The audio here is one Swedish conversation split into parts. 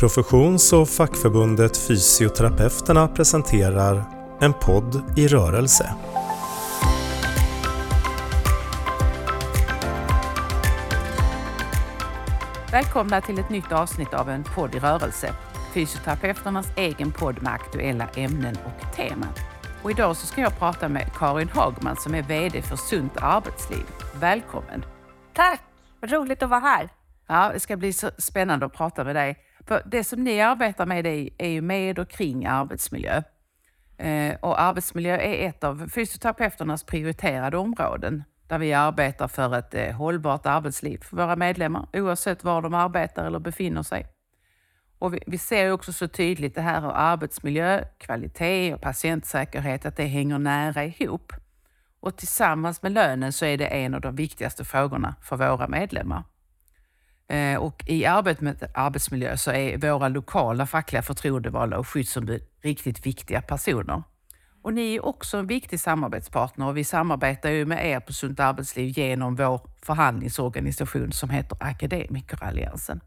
Professions och fackförbundet Fysioterapeuterna presenterar En podd i rörelse. Välkomna till ett nytt avsnitt av En podd i rörelse. Fysioterapeuternas egen podd med aktuella ämnen och teman. Och idag så ska jag prata med Karin Hagman som är VD för Sunt arbetsliv. Välkommen! Tack! Roligt att vara här. Ja, det ska bli så spännande att prata med dig. För det som ni arbetar med är ju med och kring arbetsmiljö. Eh, och arbetsmiljö är ett av fysioterapeuternas prioriterade områden där vi arbetar för ett eh, hållbart arbetsliv för våra medlemmar oavsett var de arbetar eller befinner sig. Och vi, vi ser också så tydligt det här hur arbetsmiljö, kvalitet och patientsäkerhet, att det hänger nära ihop. Och tillsammans med lönen så är det en av de viktigaste frågorna för våra medlemmar. Eh, och I arbetet med arbetsmiljö så är våra lokala fackliga förtroendevalda och skyddsombud riktigt viktiga personer. Och ni är också en viktig samarbetspartner och vi samarbetar ju med er på Sunt Arbetsliv genom vår förhandlingsorganisation som heter Akademikeralliansen.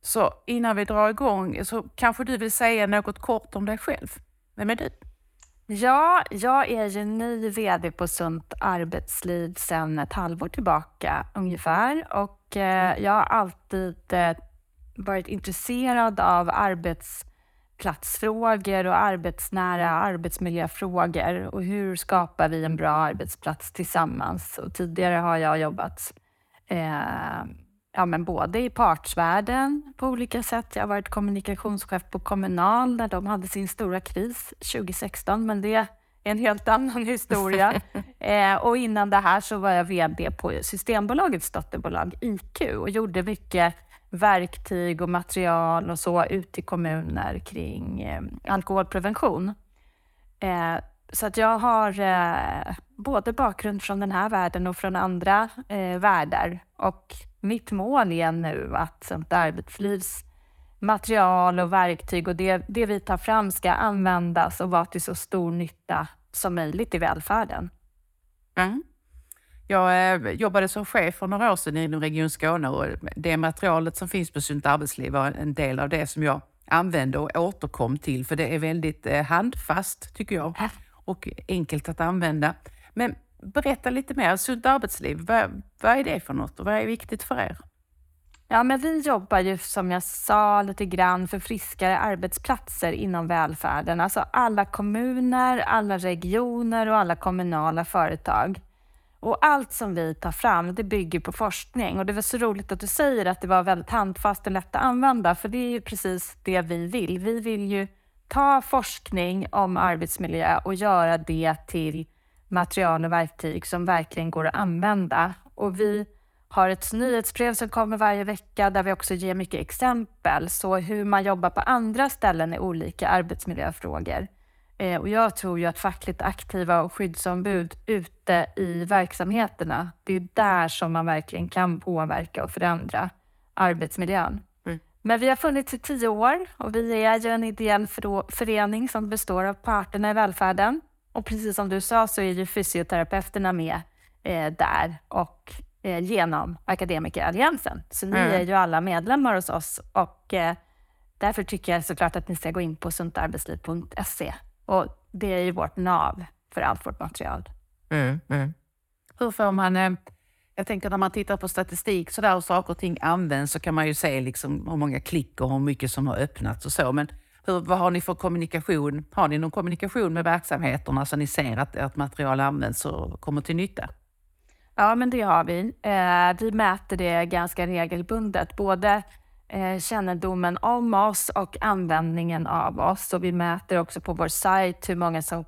Så innan vi drar igång så kanske du vill säga något kort om dig själv. Vem är du? Ja, jag är ju ny VD på Sunt Arbetsliv sedan ett halvår tillbaka ungefär och eh, jag har alltid eh, varit intresserad av arbetsplatsfrågor och arbetsnära arbetsmiljöfrågor och hur skapar vi en bra arbetsplats tillsammans? Och tidigare har jag jobbat eh, ja, men både i partsvärlden på olika sätt. Jag har varit kommunikationschef på Kommunal när de hade sin stora kris 2016, men det en helt annan historia. eh, och innan det här så var jag VD på Systembolagets dotterbolag IQ och gjorde mycket verktyg och material och så ut i kommuner kring eh, alkoholprevention. Eh, så att jag har eh, både bakgrund från den här världen och från andra eh, världar. Och mitt mål är nu att sånt arbetslivs material och verktyg och det, det vi tar fram ska användas och vara till så stor nytta som möjligt i välfärden. Mm. Jag eh, jobbade som chef för några år sedan inom Region Skåne och det materialet som finns på Sunt arbetsliv var en del av det som jag använde och återkom till för det är väldigt eh, handfast tycker jag och enkelt att använda. Men berätta lite mer, Sunt arbetsliv, vad, vad är det för något och vad är viktigt för er? Ja, men vi jobbar ju som jag sa lite grann för friskare arbetsplatser inom välfärden. Alltså alla kommuner, alla regioner och alla kommunala företag. Och allt som vi tar fram, det bygger på forskning. Och det var så roligt att du säger att det var väldigt handfast och lätt att använda, för det är ju precis det vi vill. Vi vill ju ta forskning om arbetsmiljö och göra det till material och verktyg som verkligen går att använda. Och vi har ett nyhetsbrev som kommer varje vecka där vi också ger mycket exempel, så hur man jobbar på andra ställen i olika arbetsmiljöfrågor. Eh, och jag tror ju att fackligt aktiva och skyddsombud ute i verksamheterna, det är där som man verkligen kan påverka och förändra arbetsmiljön. Mm. Men vi har funnits i tio år och vi är ju en ideell förening som består av parterna i välfärden. Och precis som du sa så är ju fysioterapeuterna med eh, där och eh, genom Akademikeralliansen. Så ni mm. är ju alla medlemmar hos oss och eh, därför tycker jag såklart att ni ska gå in på suntarbetsliv.se och det är ju vårt nav för allt vårt material. Mm, mm. Hur får man... Eh, jag tänker när man tittar på statistik så där och saker och ting används så kan man ju se liksom hur många klick och hur mycket som har öppnats och så. Men hur, vad har ni för kommunikation? Har ni någon kommunikation med verksamheterna så ni ser att ert material används och kommer till nytta? Ja, men det har vi. Eh, vi mäter det ganska regelbundet, både eh, kännedomen om oss och användningen av oss. Och vi mäter också på vår sajt hur många som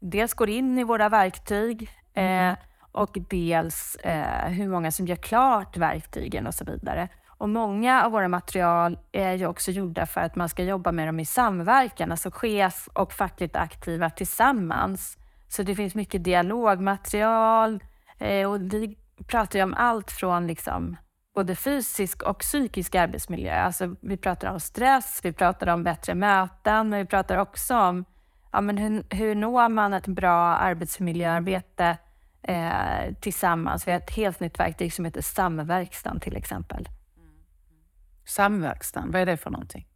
dels går in i våra verktyg eh, och dels eh, hur många som gör klart verktygen och så vidare. Och många av våra material är ju också gjorda för att man ska jobba med dem i samverkan, alltså chef och fackligt aktiva tillsammans. Så det finns mycket dialogmaterial eh, och vi pratar ju om allt från liksom både fysisk och psykisk arbetsmiljö. Alltså, vi pratar om stress, vi pratar om bättre möten, men vi pratar också om ja, men hur, hur når man ett bra arbetsmiljöarbete eh, tillsammans. Vi har ett helt nytt verktyg som heter Samverkstan till exempel. Mm. Mm. Samverkstan, vad är det för någonting?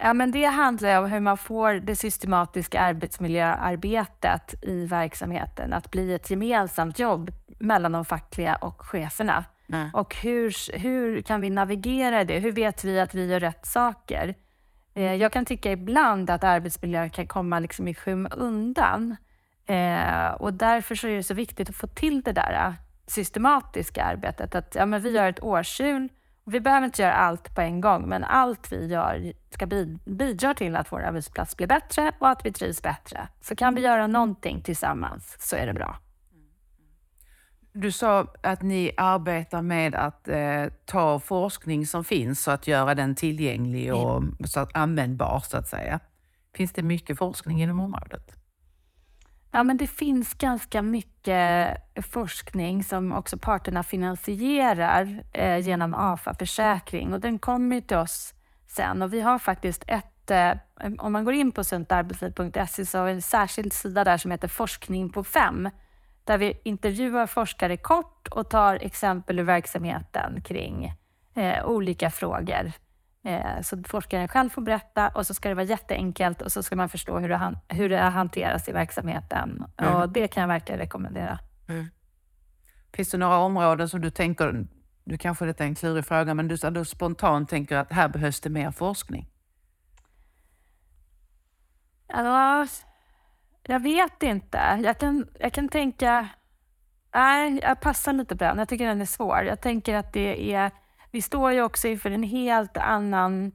Ja, men det handlar om hur man får det systematiska arbetsmiljöarbetet i verksamheten att bli ett gemensamt jobb mellan de fackliga och cheferna. Mm. Och hur, hur kan vi navigera det? Hur vet vi att vi gör rätt saker? Eh, jag kan tycka ibland att arbetsmiljö kan komma liksom i skymundan. Eh, och därför så är det så viktigt att få till det där eh, systematiska arbetet. Att ja, men vi gör ett årshjul vi behöver inte göra allt på en gång, men allt vi gör ska bidra till att vår arbetsplats blir bättre och att vi trivs bättre. Så kan vi göra någonting tillsammans så är det bra. Du sa att ni arbetar med att eh, ta forskning som finns och att göra den tillgänglig och så att, användbar, så att säga. Finns det mycket forskning inom området? Ja, men det finns ganska mycket forskning som också parterna finansierar eh, genom AFA Försäkring och den kommer till oss sen. Och vi har faktiskt ett eh, om man går in på suntarbetsliv.se så har vi en särskild sida där som heter Forskning på fem där vi intervjuar forskare kort och tar exempel ur verksamheten kring eh, olika frågor. Eh, så forskaren själv får berätta och så ska det vara jätteenkelt och så ska man förstå hur det, hur det hanteras i verksamheten. Mm. Och Det kan jag verkligen rekommendera. Mm. Finns det några områden som du tänker, du kanske detta är en klurig fråga, men du, du spontant tänker att här behövs det mer forskning? Alltså, jag vet inte. Jag kan, jag kan tänka... Nej, jag passar lite på den. Jag tycker den är svår. Jag tänker att det är vi står ju också inför en helt annan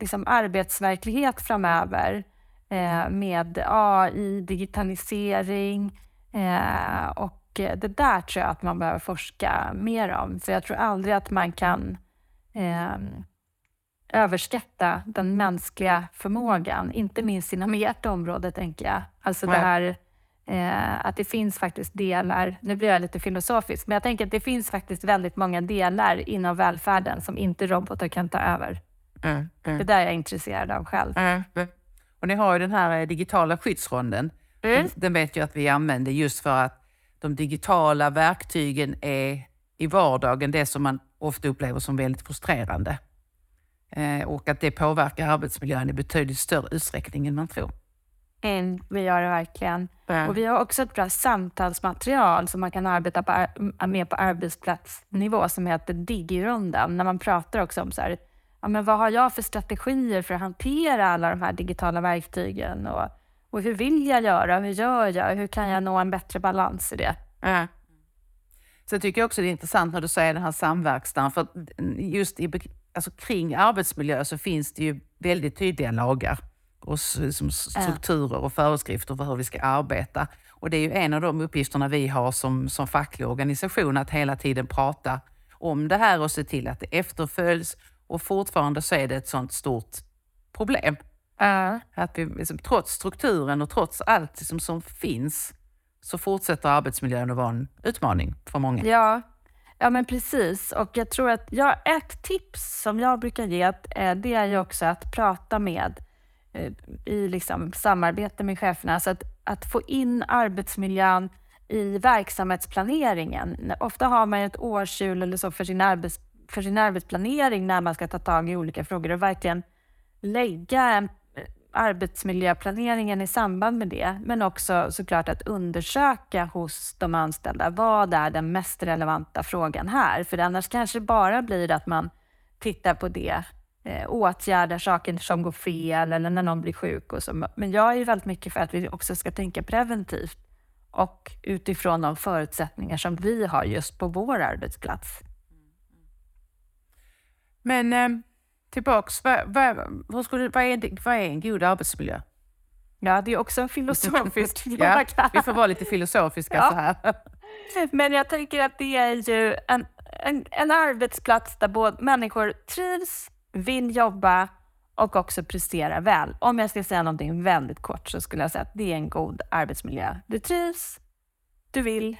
liksom, arbetsverklighet framöver eh, med AI, digitalisering eh, och det där tror jag att man behöver forska mer om. För jag tror aldrig att man kan eh, överskatta den mänskliga förmågan, inte minst inom ert område, tänker jag. Alltså det här Eh, att det finns faktiskt delar, nu blir jag lite filosofisk, men jag tänker att det finns faktiskt väldigt många delar inom välfärden som inte robotar kan ta över. Mm, mm. Det där är jag intresserad av själv. Mm, och ni har ju den här digitala skyddsronden. Den, den vet jag att vi använder just för att de digitala verktygen är i vardagen det som man ofta upplever som väldigt frustrerande. Eh, och att det påverkar arbetsmiljön i betydligt större utsträckning än man tror. Mm, vi gör det verkligen. Mm. Och vi har också ett bra samtalsmaterial som man kan arbeta på, med på arbetsplatsnivå som heter Digirundan. När man pratar också om så här, ja, men vad har jag för strategier för att hantera alla de här digitala verktygen? Och, och hur vill jag göra? Hur gör jag? Hur kan jag nå en bättre balans i det? Mm. Så tycker jag också det är intressant när du säger den här samverkan. För just i, alltså kring arbetsmiljö så finns det ju väldigt tydliga lagar och som strukturer och föreskrifter för hur vi ska arbeta. Och det är ju en av de uppgifterna vi har som, som facklig organisation, att hela tiden prata om det här och se till att det efterföljs. Och fortfarande så är det ett sånt stort problem. Uh. Att vi, liksom, trots strukturen och trots allt liksom, som finns så fortsätter arbetsmiljön att vara en utmaning för många. Ja, ja men precis. Och jag tror att ja, ett tips som jag brukar ge, eh, det är ju också att prata med Eh, i liksom samarbete med cheferna. Så att, att få in arbetsmiljön i verksamhetsplaneringen. Ofta har man ett årshjul eller så för sin, arbets, för sin arbetsplanering när man ska ta tag i olika frågor och verkligen lägga eh, arbetsmiljöplaneringen i samband med det. Men också såklart att undersöka hos de anställda vad är den mest relevanta frågan här? För annars kanske det bara blir att man tittar på det eh, åtgärdar saker som går fel eller när någon blir sjuk. Och så. Men jag är väldigt mycket för att vi också ska tänka preventivt och utifrån de förutsättningar som vi har just på vår arbetsplats. Men eh, tillbaks, vad, vad, vad, skulle, vad, är, vad är en god arbetsmiljö? Ja, det är också en filosofisk fråga. ja, vi får vara lite filosofiska ja. så här. Men jag tänker att det är ju en, en, en arbetsplats där både människor trivs, vill jobba och också prestera väl. Om jag ska säga någonting väldigt kort så skulle jag säga att det är en god arbetsmiljö. Du trivs, du vill,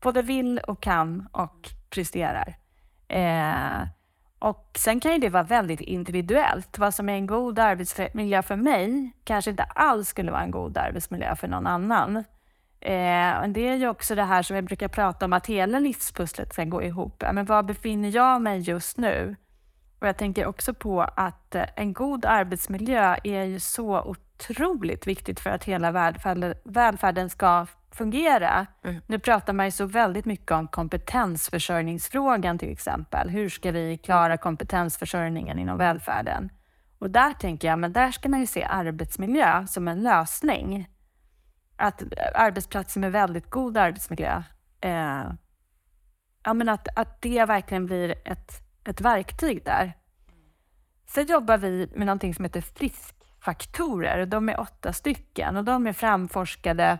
både vill och kan och presterar. Eh, och Sen kan ju det vara väldigt individuellt. Vad som är en god arbetsmiljö för mig kanske inte alls skulle vara en god arbetsmiljö för någon annan. Eh, det är ju också det här som jag brukar prata om, att hela livspusslet ska gå ihop. Men var befinner jag mig just nu? Och jag tänker också på att eh, en god arbetsmiljö är ju så otroligt viktigt för att hela välfärden, välfärden ska fungera. Mm. Nu pratar man ju så väldigt mycket om kompetensförsörjningsfrågan till exempel. Hur ska vi klara kompetensförsörjningen inom välfärden? Och där tänker jag, men där ska man ju se arbetsmiljö som en lösning. Att arbetsplatser med väldigt god arbetsmiljö, eh, ja, men att, att det verkligen blir ett, ett verktyg där. Sen jobbar vi med någonting som heter friskfaktorer. De är åtta stycken och de är framforskade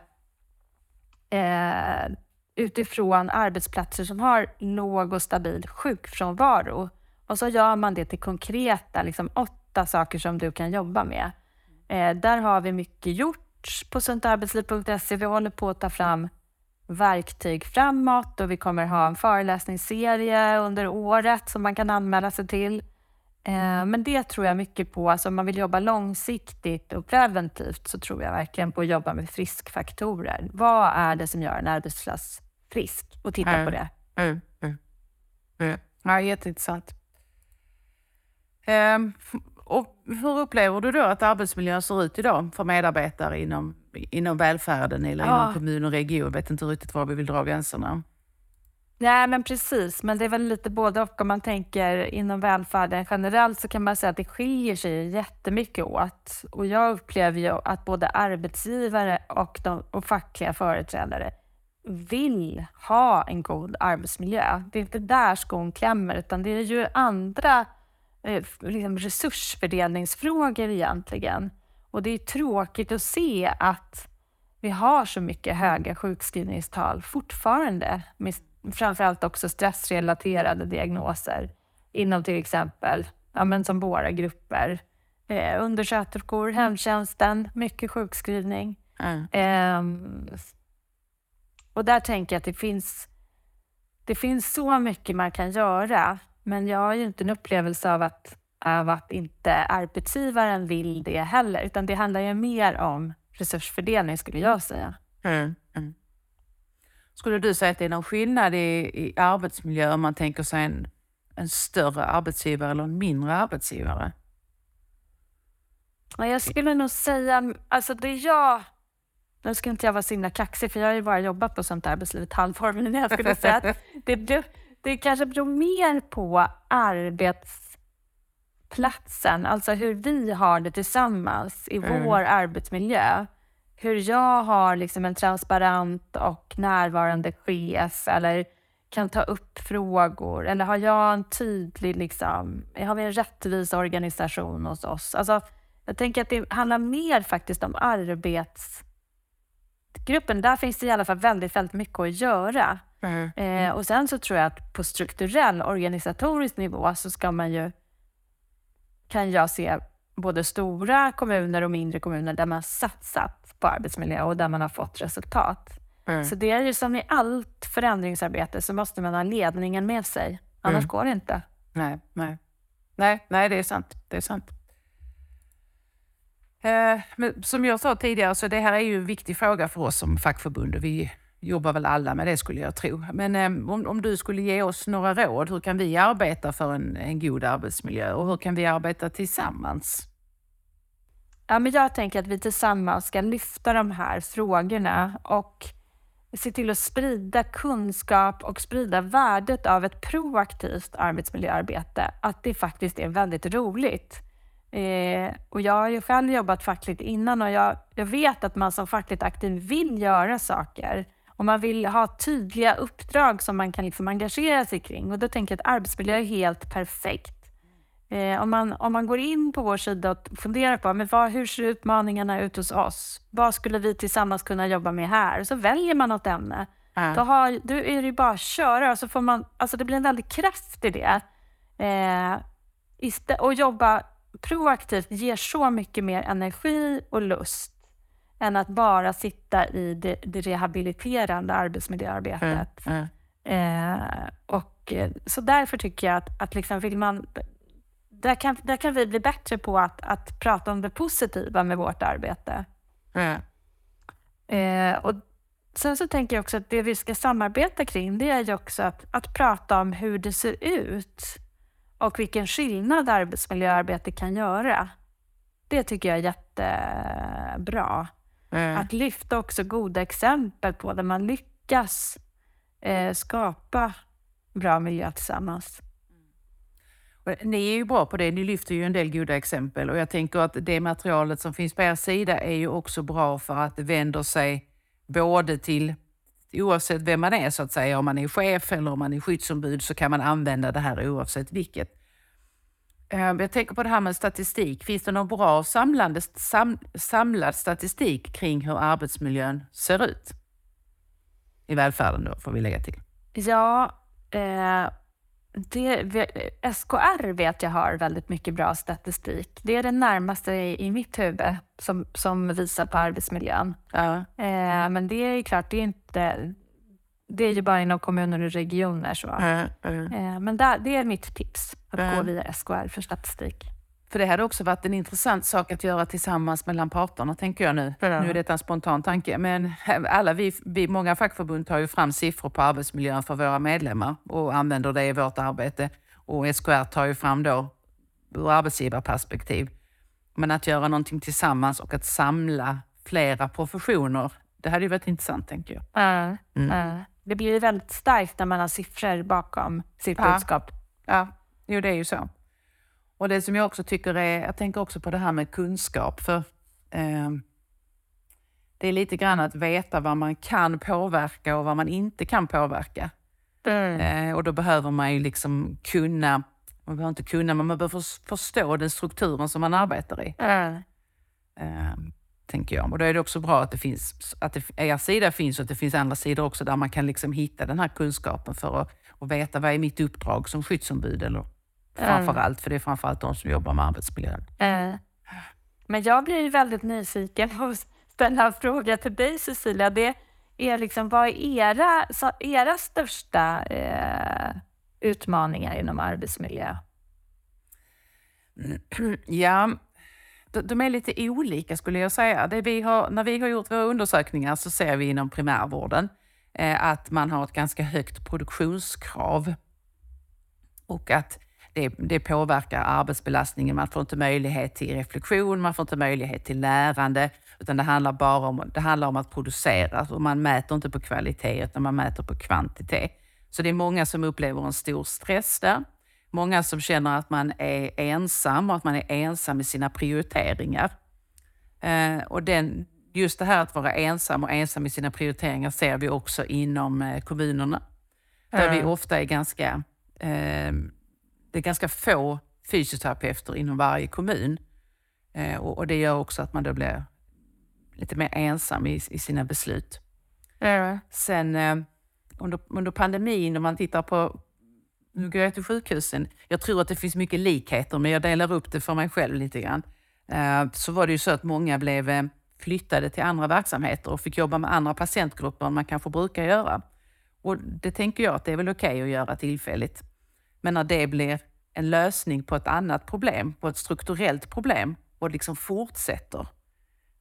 eh, utifrån arbetsplatser som har låg och stabil sjukfrånvaro. Och så gör man det till konkreta liksom, åtta saker som du kan jobba med. Eh, där har vi mycket gjort på suntarbetsliv.se. Vi håller på att ta fram verktyg framåt och vi kommer ha en föreläsningsserie under året som man kan anmäla sig till. Eh, men det tror jag mycket på. Alltså om man vill jobba långsiktigt och preventivt så tror jag verkligen på att jobba med friskfaktorer. Vad är det som gör en arbetsplats frisk? Och titta mm. på det. Mm. Mm. mm. Ja, jätteintressant. Um, och hur upplever du då att arbetsmiljön ser ut idag för medarbetare inom, inom välfärden eller ja. inom kommun och region? Jag vet inte riktigt var vi vill dra gränserna. Nej, men precis. Men det är väl lite både och. Om man tänker inom välfärden generellt så kan man säga att det skiljer sig jättemycket åt. Och jag upplever ju att både arbetsgivare och, de, och fackliga företrädare vill ha en god arbetsmiljö. Det är inte där skon klämmer, utan det är ju andra eh, liksom resursfördelningsfrågor egentligen. Och det är tråkigt att se att vi har så mycket höga sjukskrivningstal fortfarande med framförallt också stressrelaterade diagnoser inom till exempel, ja, men som våra grupper. Eh, undersköterskor, hemtjänsten, mycket sjukskrivning. Mm. Eh, och där tänker jag att det finns, det finns så mycket man kan göra, men jag har ju inte en upplevelse av att, av att inte arbetsgivaren vill det heller, utan det handlar ju mer om resursfördelning skulle jag säga. Mm. Mm. Skulle du säga att det är någon skillnad i, i arbetsmiljö om man tänker sig en, en större arbetsgivare eller en mindre arbetsgivare? Ja, jag skulle nog säga, alltså det jag nu ska inte jag vara så himla kaxig, för jag har ju bara jobbat på sånt arbetsliv ett halvår, men jag skulle säga att det, det kanske beror mer på arbetsplatsen, alltså hur vi har det tillsammans i mm. vår arbetsmiljö hur jag har liksom en transparent och närvarande chef eller kan ta upp frågor. Eller har jag en tydlig, liksom, har vi en rättvis organisation hos oss? Alltså, jag tänker att det handlar mer faktiskt om arbetsgruppen. Där finns det i alla fall väldigt, väldigt mycket att göra. Mm. Eh, och sen så tror jag att på strukturell organisatorisk nivå så ska man ju, kan jag se både stora kommuner och mindre kommuner där man satsat på arbetsmiljö och där man har fått resultat. Mm. Så det är ju som i allt förändringsarbete så måste man ha ledningen med sig. Annars mm. går det inte. Nej, nej. Nej, nej, det är sant. Det är sant. Eh, men som jag sa tidigare, så det här är ju en viktig fråga för oss som fackförbund. Vi jobbar väl alla med det skulle jag tro. Men eh, om, om, du skulle ge oss några råd, hur kan vi arbeta för en, en god arbetsmiljö och hur kan vi arbeta tillsammans? Ja, men jag tänker att vi tillsammans ska lyfta de här frågorna och se till att sprida kunskap och sprida värdet av ett proaktivt arbetsmiljöarbete. Att det faktiskt är väldigt roligt. Eh, och jag har ju själv jobbat fackligt innan och jag, jag vet att man som fackligt aktiv vill göra saker och man vill ha tydliga uppdrag som man kan liksom engagera sig kring. Och då tänker jag att arbetsmiljö är helt perfekt. Eh, om, man, om man går in på vår sida och funderar på men vad, hur ser utmaningarna ut hos oss? Vad skulle vi tillsammans kunna jobba med här? Så väljer man något ämne. Mm. Då, har, då är det bara att köra. Så får man, alltså det blir en väldig kraft i det. Eh, och jobba proaktivt ger så mycket mer energi och lust än att bara sitta i det, det rehabiliterande arbetsmiljöarbetet. Mm. Mm. Eh, och, eh, så därför tycker jag att, att liksom vill man där kan, där kan vi bli bättre på att, att prata om det positiva med vårt arbete. Mm. Eh, och Sen så tänker jag också att det vi ska samarbeta kring, det är ju också att, att prata om hur det ser ut. och vilken skillnad arbetsmiljöarbete kan göra. Det tycker jag är jättebra. Eh, Att lyfta också goda exempel på där man lyckas eh, skapa bra miljö tillsammans. Och Ni är ju bra på det. Ni lyfter ju en del goda exempel och jag tänker att det materialet som finns på er sida är ju också bra för att det vänder sig både till, oavsett vem man är så att säga, om man är chef eller om man är skyddsombud så kan man använda det här oavsett vilket. Eh, Jag tänker på det här med statistik. Finns det någon bra samlande, sam, samlad statistik kring hur arbetsmiljön ser ut? I välfärden då, får vi lägga till. Ja, eh, det, SKR vet jag har väldigt mycket bra statistik. Det är det närmaste i, i mitt huvud som, som visar på arbetsmiljön. Ja. Eh, men det är ju klart, det är inte... Det är ju bara inom kommuner och regioner. Så. Eh, men där, det är mitt tips, att gå Mm. via SKR för statistik. För det hade också varit en intressant sak att göra tillsammans mellan parterna, tänker jag nu. Ja. Nu är det en spontan tanke, men alla vi, vi, många fackförbund tar ju fram siffror på arbetsmiljön för våra medlemmar och använder det i vårt arbete. Och SKR tar ju fram då ur arbetsgivarperspektiv. Men att göra någonting tillsammans och att samla flera professioner, det hade ju varit intressant, tänker jag. Mm. Det blir väldigt starkt när man har siffror bakom sitt Ja. budskap. Ja, jo det är ju så. Och det som jag också tycker är, jag tänker också på det här med kunskap. För eh, Det är lite grann att veta vad man kan påverka och vad man inte kan påverka. Eh, och då behöver man ju liksom kunna, man behöver inte kunna, men man behöver förs- förstå den strukturen som man arbetar i. Eh, Eh, tänker jag. Och då är det också bra att det finns, att det, er sida finns och att det finns andra sidor också där man kan liksom hitta den här kunskapen för att och veta vad är mitt uppdrag som skyddsombud eller framför allt, för det är framför allt de som jobbar med arbetsmiljön. Eh, Men jag blir väldigt nyfiken på att ställa en fråga till dig Cecilia. Det är liksom, vad är era, era största eh, utmaningar inom arbetsmiljö? Ja, de, är lite olika skulle jag säga. Det vi har, när vi har gjort våra undersökningar så ser vi inom primärvården eh, att man har ett ganska högt produktionskrav och att det, det påverkar arbetsbelastningen. Man får inte möjlighet till reflektion, man får inte möjlighet till lärande, utan det handlar bara om, det handlar om att producera och man mäter inte på kvalitet utan man mäter på kvantitet. Så det är många som upplever en stor stress där. Många som känner att man är ensam och att man är ensam i sina prioriteringar. Eh, och den, just det här att vara ensam och ensam i sina prioriteringar ser vi också inom eh, kommunerna. Där vi ofta är ganska, eh, det är ganska få fysioterapeuter inom varje kommun. Eh, och, och det gör också att man då blir lite mer ensam i, i sina beslut. Sen eh, under, under pandemin, om man tittar på, nu går jag till sjukhusen, jag tror att det finns mycket likheter, men jag delar upp det för mig själv lite grann. Eh, så var det ju så att många blev eh, flyttade till andra verksamheter och fick jobba med andra patientgrupper än man kanske brukar göra. Och det tänker jag att det är väl okej att göra tillfälligt. Men när det blir en lösning på ett annat problem, på ett strukturellt problem och liksom fortsätter,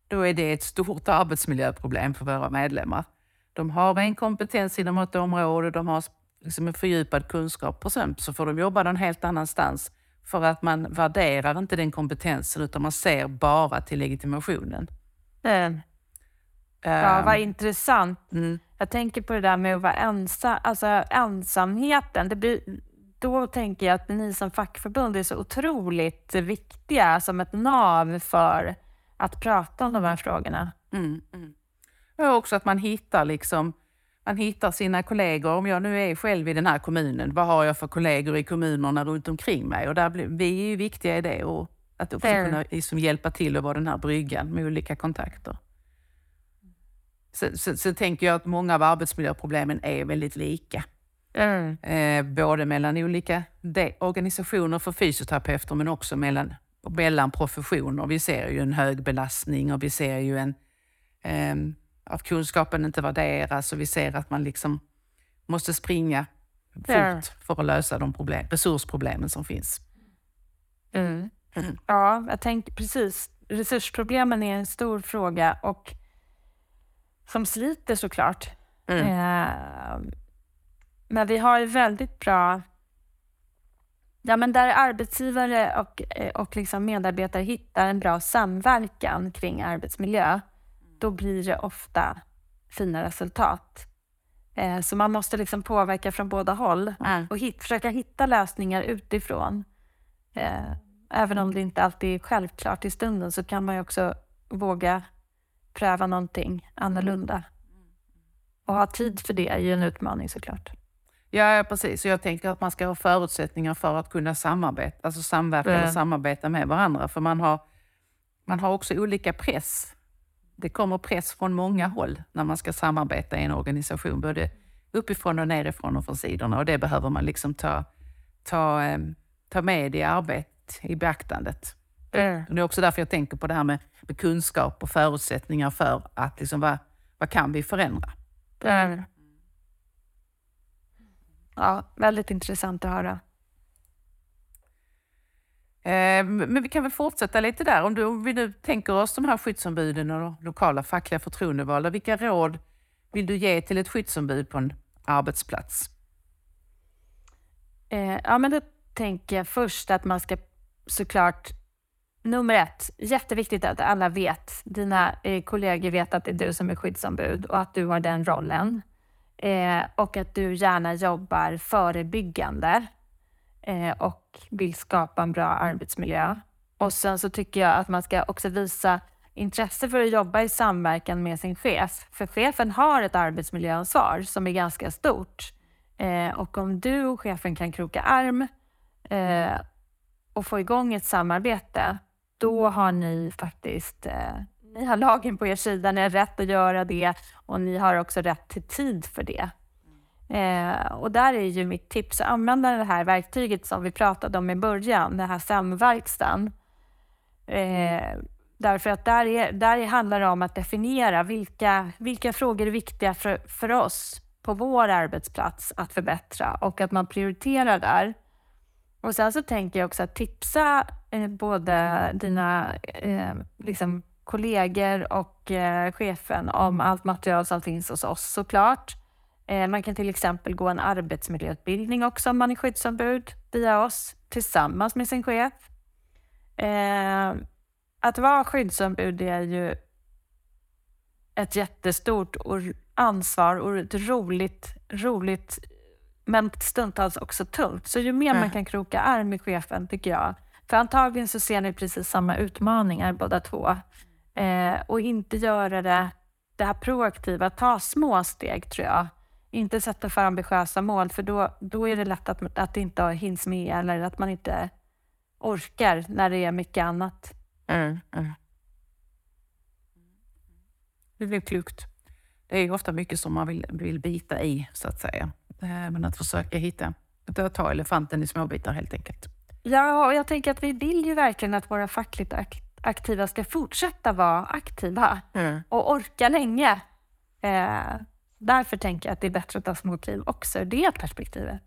då är det ett stort arbetsmiljöproblem för våra medlemmar. De har en kompetens inom ett område, de har liksom en fördjupad kunskap och sen så får de jobba någon helt annanstans för att man värderar inte den kompetensen utan man ser bara till legitimationen. Eh, Ja, Ehm, vad intressant. mm. Jag tänker på det där med att vara ensam, alltså ensamheten. Det blir, då tänker jag att ni som fackförbund är så otroligt viktiga som ett nav för att prata om de här frågorna. Mm, mm. Och också att man hittar, liksom, man hittar sina kollegor. Om jag nu är själv i den här kommunen, vad har jag för kollegor i kommunerna runt omkring mig? Och där blir, vi är ju viktiga i det och att också Fair. kunna liksom, hjälpa till att vara den här bryggan med olika kontakter. Så, så, så tänker jag att många av arbetsmiljöproblemen är väldigt lika. Eh, både mellan olika organisationer för fysioterapeuter men också mellan, mellan professioner. Vi ser ju en hög belastning och vi ser ju en, ehm, att kunskapen inte värderas och vi ser att man liksom måste springa fort för att lösa de problem, resursproblemen som finns. Mm. Ja, jag tänker precis. Resursproblemen är en stor fråga och som sliter såklart. Eh, men vi har ju väldigt bra Ja, men där arbetsgivare och, eh, och liksom medarbetare hittar en bra samverkan kring arbetsmiljö, då blir det ofta fina resultat. Eh, så man måste liksom påverka från båda håll Mm. och hit, försöka hitta lösningar utifrån. Eh, även om det inte alltid är självklart i stunden så kan man ju också våga pröva någonting annorlunda. Och ha tid för det är ju en utmaning såklart. Ja, ja, precis. Och jag tänker att man ska ha förutsättningar för att kunna samarbeta, alltså samverka Mm. eller samarbeta med varandra. För man har, man har också olika press. Det kommer press från många håll när man ska samarbeta i en organisation, både uppifrån och nerifrån och från sidorna. Och det behöver man liksom ta, ta, eh, ta med i arbetet, i beaktandet. Och det är också därför jag tänker på det här med, med kunskap och förutsättningar för att liksom, vad, vad kan vi förändra? Ja, väldigt intressant att höra. Eh, men vi kan väl fortsätta lite där. Om, du, om vi nu tänker oss de här skyddsombuden och lokala fackliga förtroendevalda, vilka råd vill du ge till ett skyddsombud på en arbetsplats? Eh, ja, men då tänker jag först att man ska såklart Nummer ett, jätteviktigt att alla vet, dina eh, kollegor vet att det är du som är skyddsombud och att du har den rollen. Och att du gärna jobbar förebyggande eh, och vill skapa en bra arbetsmiljö. Och sen så tycker jag att man ska också visa intresse för att jobba i samverkan med sin chef. För chefen har ett arbetsmiljöansvar som är ganska stort. Eh, och om du och chefen kan kroka arm eh, och få igång ett samarbete, då har ni faktiskt eh, ni har lagen på er sida, ni har rätt att göra det och ni har också rätt till tid för det. Eh, och där är ju mitt tips att använda det här verktyget som vi pratade om i början, den här samverkstan. Eh, därför att där, är, där handlar det om att definiera vilka, vilka frågor är viktiga för, för oss på vår arbetsplats att förbättra och att man prioriterar där. Och sen så tänker jag också att tipsa eh, både dina eh, liksom kollegor och eh, chefen om allt material som finns hos oss såklart. Eh, man kan till exempel gå en arbetsmiljöutbildning också om man är skyddsombud via oss tillsammans med sin chef. Eh, att vara skyddsombud är ju ett jättestort ansvar och ett roligt, roligt men stundtals också tungt. Så ju mer man kan kroka arm med chefen tycker jag. För antagligen så ser ni precis samma utmaningar båda två. Eh, och inte göra det, det här proaktiva, ta små steg tror jag. Inte sätta för ambitiösa mål för då, då är det lätt att, att det inte hinns med eller att man inte orkar när det är mycket annat. Det blir klokt. Det är ju ofta mycket som man vill, vill bita i, så att säga. Eh, Men att försöka hitta, att ta elefanten i små bitar helt enkelt. Ja, och jag tänker att vi vill ju verkligen att våra fackligt ak- aktiva ska fortsätta vara aktiva och orka länge. Eh, därför tänker jag att det är bättre att ta små kliv också ur det perspektivet.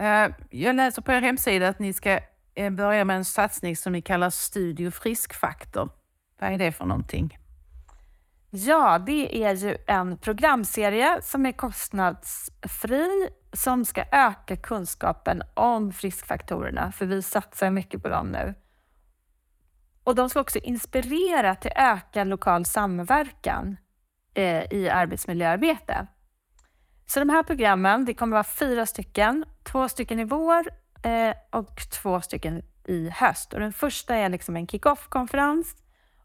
Eh, Jag läser på er hemsida att ni ska eh, börja med en satsning som ni kallar Studio Friskfaktor. Vad är det för någonting? Ja, det är ju en programserie som är kostnadsfri som ska öka kunskapen om friskfaktorerna, för vi satsar mycket på dem nu. Och de ska också inspirera till ökad lokal samverkan eh, i arbetsmiljöarbete. Så de här programmen, det kommer vara fyra stycken, två stycken i vår eh, och två stycken i höst. Och den första är liksom en kick-off-konferens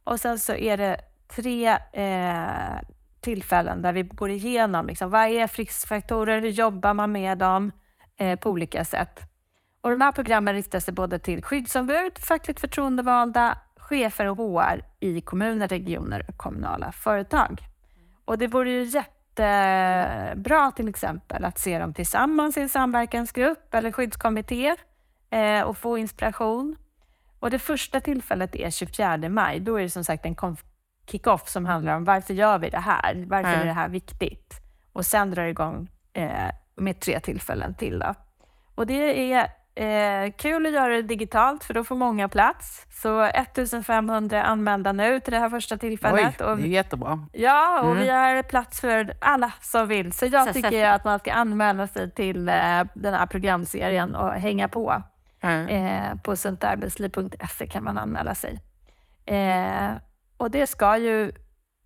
och sen så är det tre eh, tillfällen där vi går igenom liksom, vad är friskfaktorer, hur jobbar man med dem eh, på olika sätt. Och de här programmen riktar sig både till skyddsombud, fackligt förtroendevalda, chefer och HR i kommuner, regioner och kommunala företag. Och det vore ju jättebra till exempel att se dem tillsammans i en samverkansgrupp eller skyddskommitté eh, och få inspiration. Och det första tillfället är 24 maj. Då är det som sagt en kick-off som handlar om varför gör vi det här? Varför Mm. är det här viktigt? Och sen drar det igång eh, med tre tillfällen till. Då. Och det är Eh, kul att göra det digitalt för då får många plats. Så 1500 anmälda nu till det här första tillfället. Oj, det är jättebra. Ja, och Mm. vi har plats för alla som vill. Så jag tycker att man ska anmäla sig till eh, den här programserien och hänga på. Mm. Eh, på suntarbetsliv.se kan man anmäla sig. Eh, och det ska ju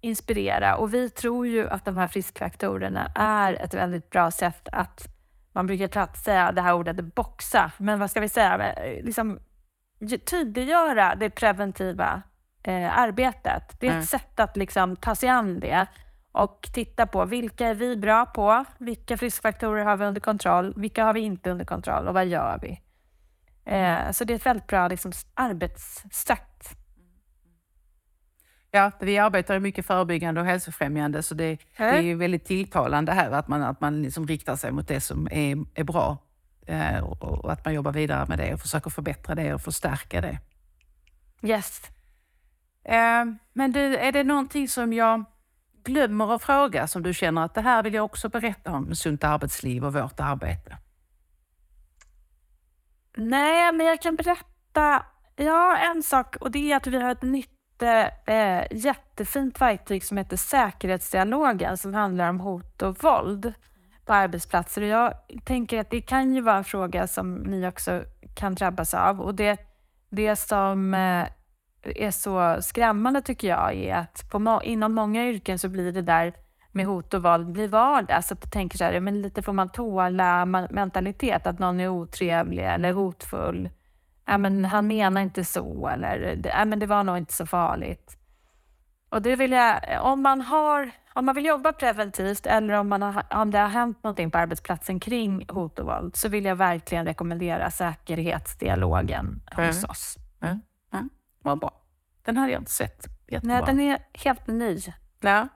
inspirera och vi tror ju att de här friskfaktorerna är ett väldigt bra sätt att, man brukar säga det här ordet boxa, men vad ska vi säga, Eh, liksom tydliggöra det preventiva eh, arbetet. Det är Mm. ett sätt att liksom ta sig an det och titta på vilka är vi bra på? Vilka friskfaktorer har vi under kontroll? Vilka har vi inte under kontroll och vad gör vi? Eh, så det är ett väldigt bra liksom, arbetssätt. Ja, vi arbetar mycket förebyggande och hälsofrämjande så det, det är ju väldigt tilltalande här att man, att man liksom riktar sig mot det som är, är bra eh, och, och att man jobbar vidare med det och försöker förbättra det och förstärka det. Yes. Eh, men du, är det någonting som jag glömmer att fråga som du känner att det här vill jag också berätta om sunt arbetsliv och vårt arbete? Nej, men jag kan berätta ja, en sak och det är att vi har ett nytt eh, jättefint verktyg som heter säkerhetsdialogen som handlar om hot och våld på arbetsplatser. Och jag tänker att det kan ju vara en fråga som ni också kan drabbas av. Och det, det som eh, är så skrämmande tycker jag är att på inom många yrken så blir det där med hot och våld blir vardag. Så jag tänker så här, men lite får man tåla-mentalitet, att någon är otrevlig eller hotfull. Ja, men han menar inte så, eller ja, men det var nog inte så farligt. Och det vill jag, om man har, om man vill jobba preventivt eller om, man har, om det har hänt någonting på arbetsplatsen kring hot och våld så vill jag verkligen rekommendera säkerhetsdialogen hos Mm. oss. Vad bra. Den hade jag inte sett. Jättebra. Nej, den är helt ny. Ja.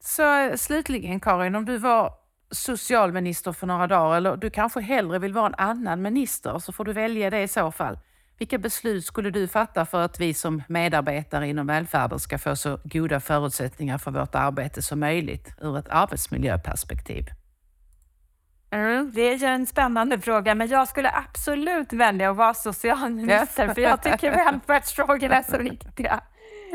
Så slutligen Karin, om du var socialminister för några dagar eller du kanske hellre vill vara en annan minister så får du välja det i så fall. Vilka beslut skulle du fatta för att vi som medarbetare inom välfärden ska få så goda förutsättningar för vårt arbete som möjligt ur ett arbetsmiljöperspektiv? Mm, det är ju en spännande fråga, men jag skulle absolut välja att vara socialminister, för jag tycker välfärdsfrågorna är så viktiga.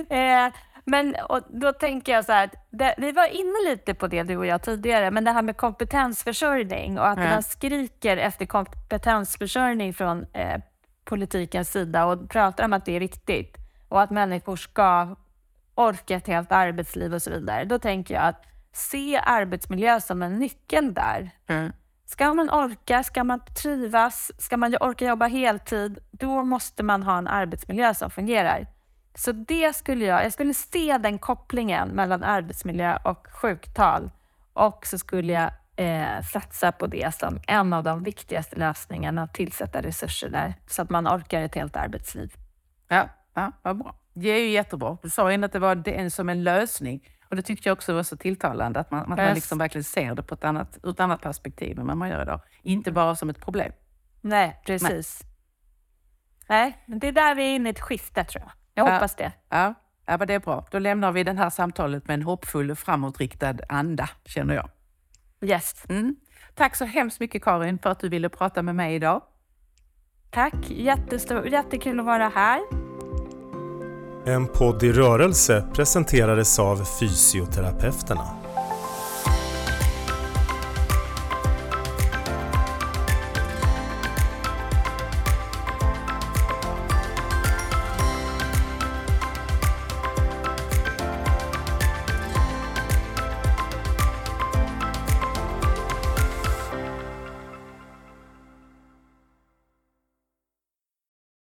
Eh, men och då tänker jag så här, det, vi var inne lite på det du och jag tidigare, men det här med kompetensförsörjning och att Ja. man skriker efter kompetensförsörjning från eh, politikens sida och pratar om att det är viktigt och att människor ska orka ett helt arbetsliv och så vidare. Då tänker jag att se arbetsmiljö som en nyckel där. Mm. Ska man orka, ska man trivas, ska man orka jobba heltid, då måste man ha en arbetsmiljö som fungerar. Så det skulle jag, jag skulle se den kopplingen mellan arbetsmiljö och sjuktal och så skulle jag eh, satsa på det som en av de viktigaste lösningarna, att tillsätta resurser där så att man orkar ett helt arbetsliv. Ja, ja, vad bra. Det är ju jättebra. Du sa innan att det var det som en lösning och det tyckte jag också var så tilltalande att man, att man liksom verkligen ser det på ett annat, ur ett annat perspektiv än vad man gör idag. Inte bara som ett problem. Nej, precis. Nej, men det är där vi är inne i ett skifte tror jag. Jag Ja. hoppas det. Ja, ja men det är bra. Då lämnar vi det här samtalet med en hoppfull och framåtriktad anda, känner jag. Yes. Mm. Tack så hemskt mycket Karin för att du ville prata med mig idag. Tack, Jättestor, jättekul att vara här. En podd i rörelse presenterades av Fysioterapeuterna.